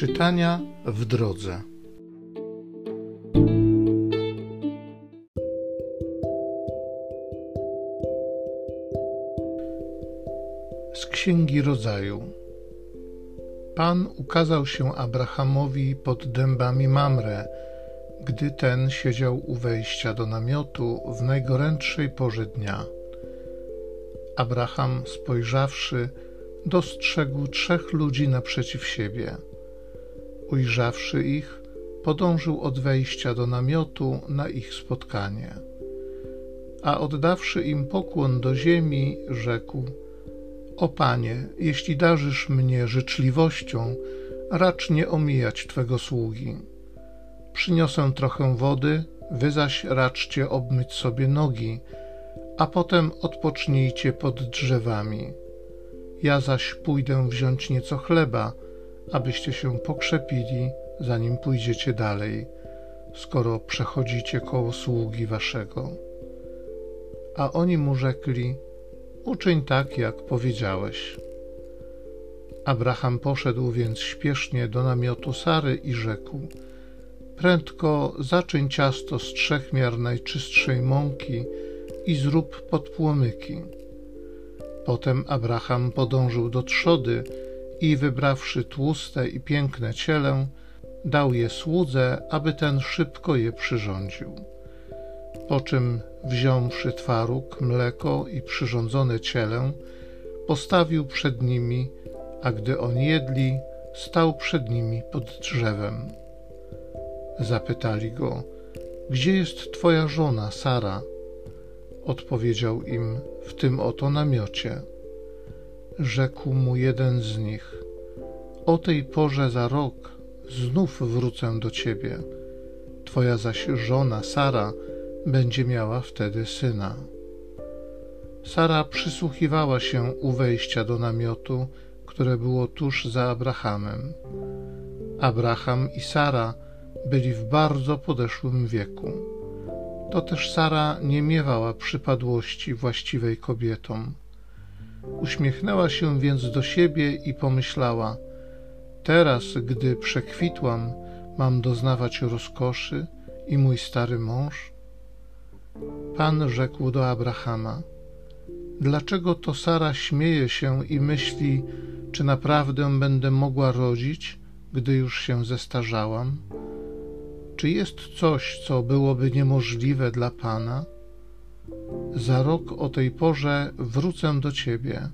Czytania w drodze. Z Księgi Rodzaju. Pan ukazał się Abrahamowi pod dębami Mamre, gdy ten siedział u wejścia do namiotu w najgorętszej porze dnia. Abraham, spojrzawszy, dostrzegł trzech ludzi naprzeciw siebie. Ujrzawszy ich, podążył od wejścia do namiotu na ich spotkanie. A oddawszy im pokłon do ziemi, rzekł: O panie, jeśli darzysz mnie życzliwością, racz nie omijać twego sługi. Przyniosę trochę wody, wy zaś raczcie obmyć sobie nogi, a potem odpocznijcie pod drzewami ja zaś pójdę wziąć nieco chleba, abyście się pokrzepili, zanim pójdziecie dalej, skoro przechodzicie koło sługi waszego. A oni mu rzekli: Uczyń tak, jak powiedziałeś. Abraham poszedł więc śpiesznie do namiotu Sary i rzekł: Prędko zaczyń ciasto z trzech miar najczystszej mąki i zrób podpłomyki Potem Abraham podążył do trzody i wybrawszy tłuste i piękne ciele, dał je słudze, aby ten szybko je przyrządził. Po czym, wziąwszy twaróg, mleko i przyrządzone ciele, postawił przed nimi, a gdy oni jedli, stał przed nimi pod drzewem. Zapytali go, gdzie jest twoja żona, Sara? Odpowiedział im, w tym oto namiocie. Rzekł mu jeden z nich: O tej porze za rok znów wrócę do ciebie. Twoja zaś żona Sara będzie miała wtedy syna. Sara przysłuchiwała się u wejścia do namiotu, które było tuż za Abrahamem. Abraham i Sara byli w bardzo podeszłym wieku to też Sara nie miewała przypadłości właściwej kobietom. Uśmiechnęła się więc do siebie i pomyślała: Teraz, gdy przekwitłam, mam doznawać rozkoszy i mój stary mąż? Pan rzekł do Abrahama: Dlaczego to Sara śmieje się i myśli, czy naprawdę będę mogła rodzić, gdy już się zestarzałam? Czy jest coś, co byłoby niemożliwe dla Pana? Za rok o tej porze wrócę do Ciebie,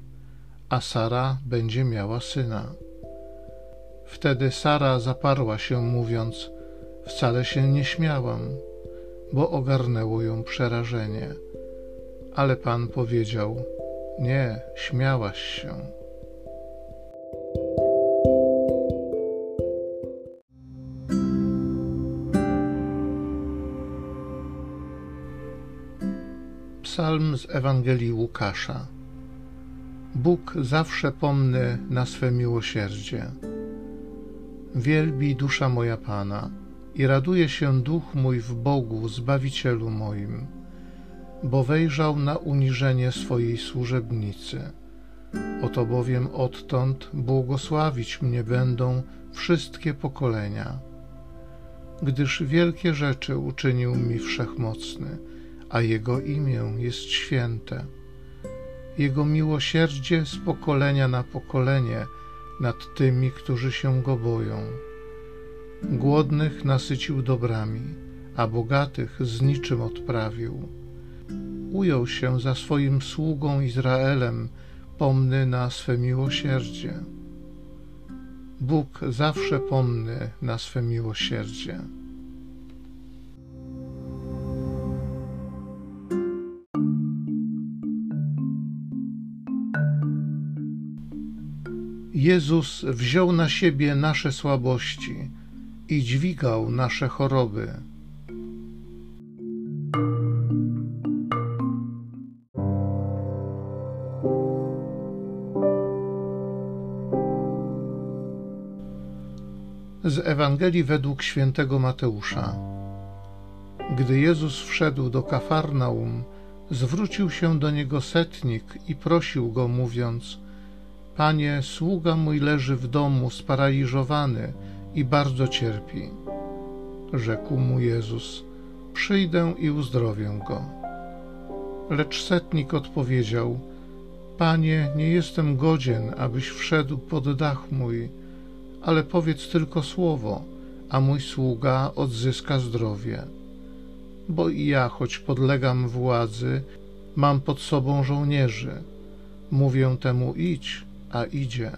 a Sara będzie miała syna. Wtedy Sara zaparła się, mówiąc: Wcale się nie śmiałam, bo ogarnęło ją przerażenie. Ale Pan powiedział: Nie, śmiałaś się. Psalm z Ewangelii Łukasza. Bóg zawsze pomny na swe miłosierdzie. Wielbi dusza moja Pana i raduje się duch mój w Bogu, Zbawicielu moim, bo wejrzał na uniżenie swojej służebnicy. Oto bowiem odtąd błogosławić mnie będą wszystkie pokolenia. Gdyż wielkie rzeczy uczynił mi wszechmocny a Jego imię jest święte. Jego miłosierdzie z pokolenia na pokolenie nad tymi, którzy się Go boją. Głodnych nasycił dobrami, a bogatych z niczym odprawił. Ujął się za swoim sługą Izraelem, pomny na swe miłosierdzie. Bóg zawsze pomny na swe miłosierdzie. Jezus wziął na siebie nasze słabości i dźwigał nasze choroby. Z Ewangelii według świętego Mateusza. Gdy Jezus wszedł do Kafarnaum, zwrócił się do niego setnik i prosił go, mówiąc: Panie, sługa mój leży w domu sparaliżowany i bardzo cierpi. Rzekł mu Jezus: Przyjdę i uzdrowię go. Lecz setnik odpowiedział: Panie, nie jestem godzien, abyś wszedł pod dach mój, ale powiedz tylko słowo, a mój sługa odzyska zdrowie. Bo i ja, choć podlegam władzy, mam pod sobą żołnierzy. Mówię temu idź, a idzie,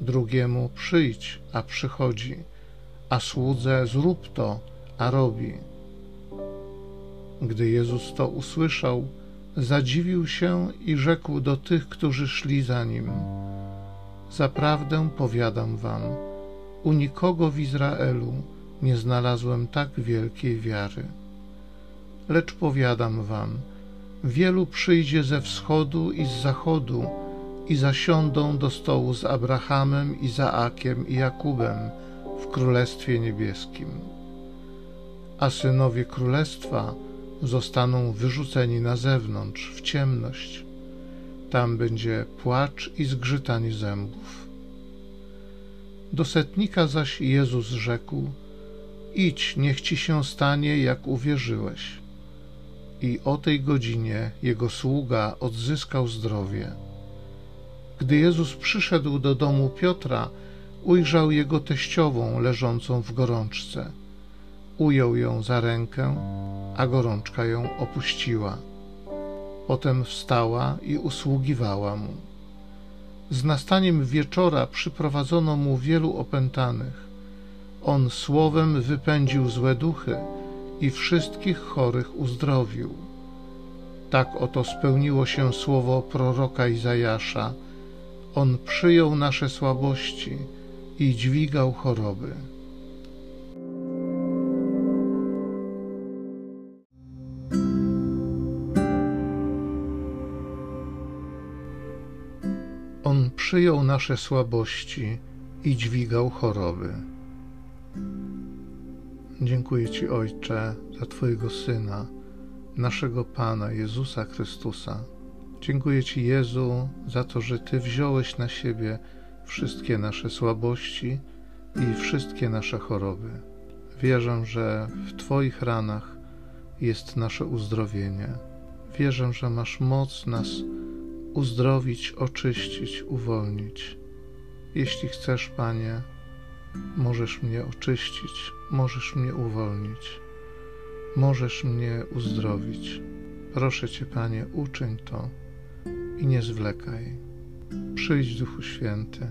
drugiemu przyjdź, a przychodzi, a słudze zrób to, a robi. Gdy Jezus to usłyszał, zadziwił się i rzekł do tych, którzy szli za nim: Zaprawdę powiadam wam, u nikogo w Izraelu nie znalazłem tak wielkiej wiary. Lecz powiadam wam, wielu przyjdzie ze wschodu i z zachodu i zasiądą do stołu z Abrahamem, Izaakiem i Jakubem w Królestwie Niebieskim. A synowie Królestwa zostaną wyrzuceni na zewnątrz, w ciemność. Tam będzie płacz i zgrzytanie zębów. Do setnika zaś Jezus rzekł: Idź, niech ci się stanie, jak uwierzyłeś. I o tej godzinie jego sługa odzyskał zdrowie. Gdy Jezus przyszedł do domu Piotra, ujrzał jego teściową leżącą w gorączce. Ujął ją za rękę, a gorączka ją opuściła. Potem wstała i usługiwała mu. Z nastaniem wieczora przyprowadzono mu wielu opętanych. On słowem wypędził złe duchy i wszystkich chorych uzdrowił. Tak oto spełniło się słowo proroka Izajasza. On przyjął nasze słabości i dźwigał choroby. On przyjął nasze słabości i dźwigał choroby. Dziękuję Ci, Ojcze, za Twojego Syna, naszego Pana Jezusa Chrystusa. Dziękuję Ci, Jezu, za to, że Ty wziąłeś na siebie wszystkie nasze słabości i wszystkie nasze choroby. Wierzę, że w Twoich ranach jest nasze uzdrowienie. Wierzę, że masz moc nas uzdrowić, oczyścić, uwolnić. Jeśli chcesz, Panie, możesz mnie oczyścić, możesz mnie uwolnić, możesz mnie uzdrowić. Proszę Cię, Panie, uczyń to i nie zwlekaj. Przyjdź, Duchu Święty,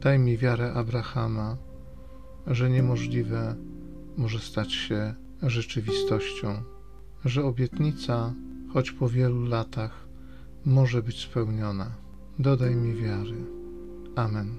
daj mi wiarę Abrahama, że niemożliwe może stać się rzeczywistością, że obietnica, choć po wielu latach, może być spełniona. Dodaj mi wiary. Amen.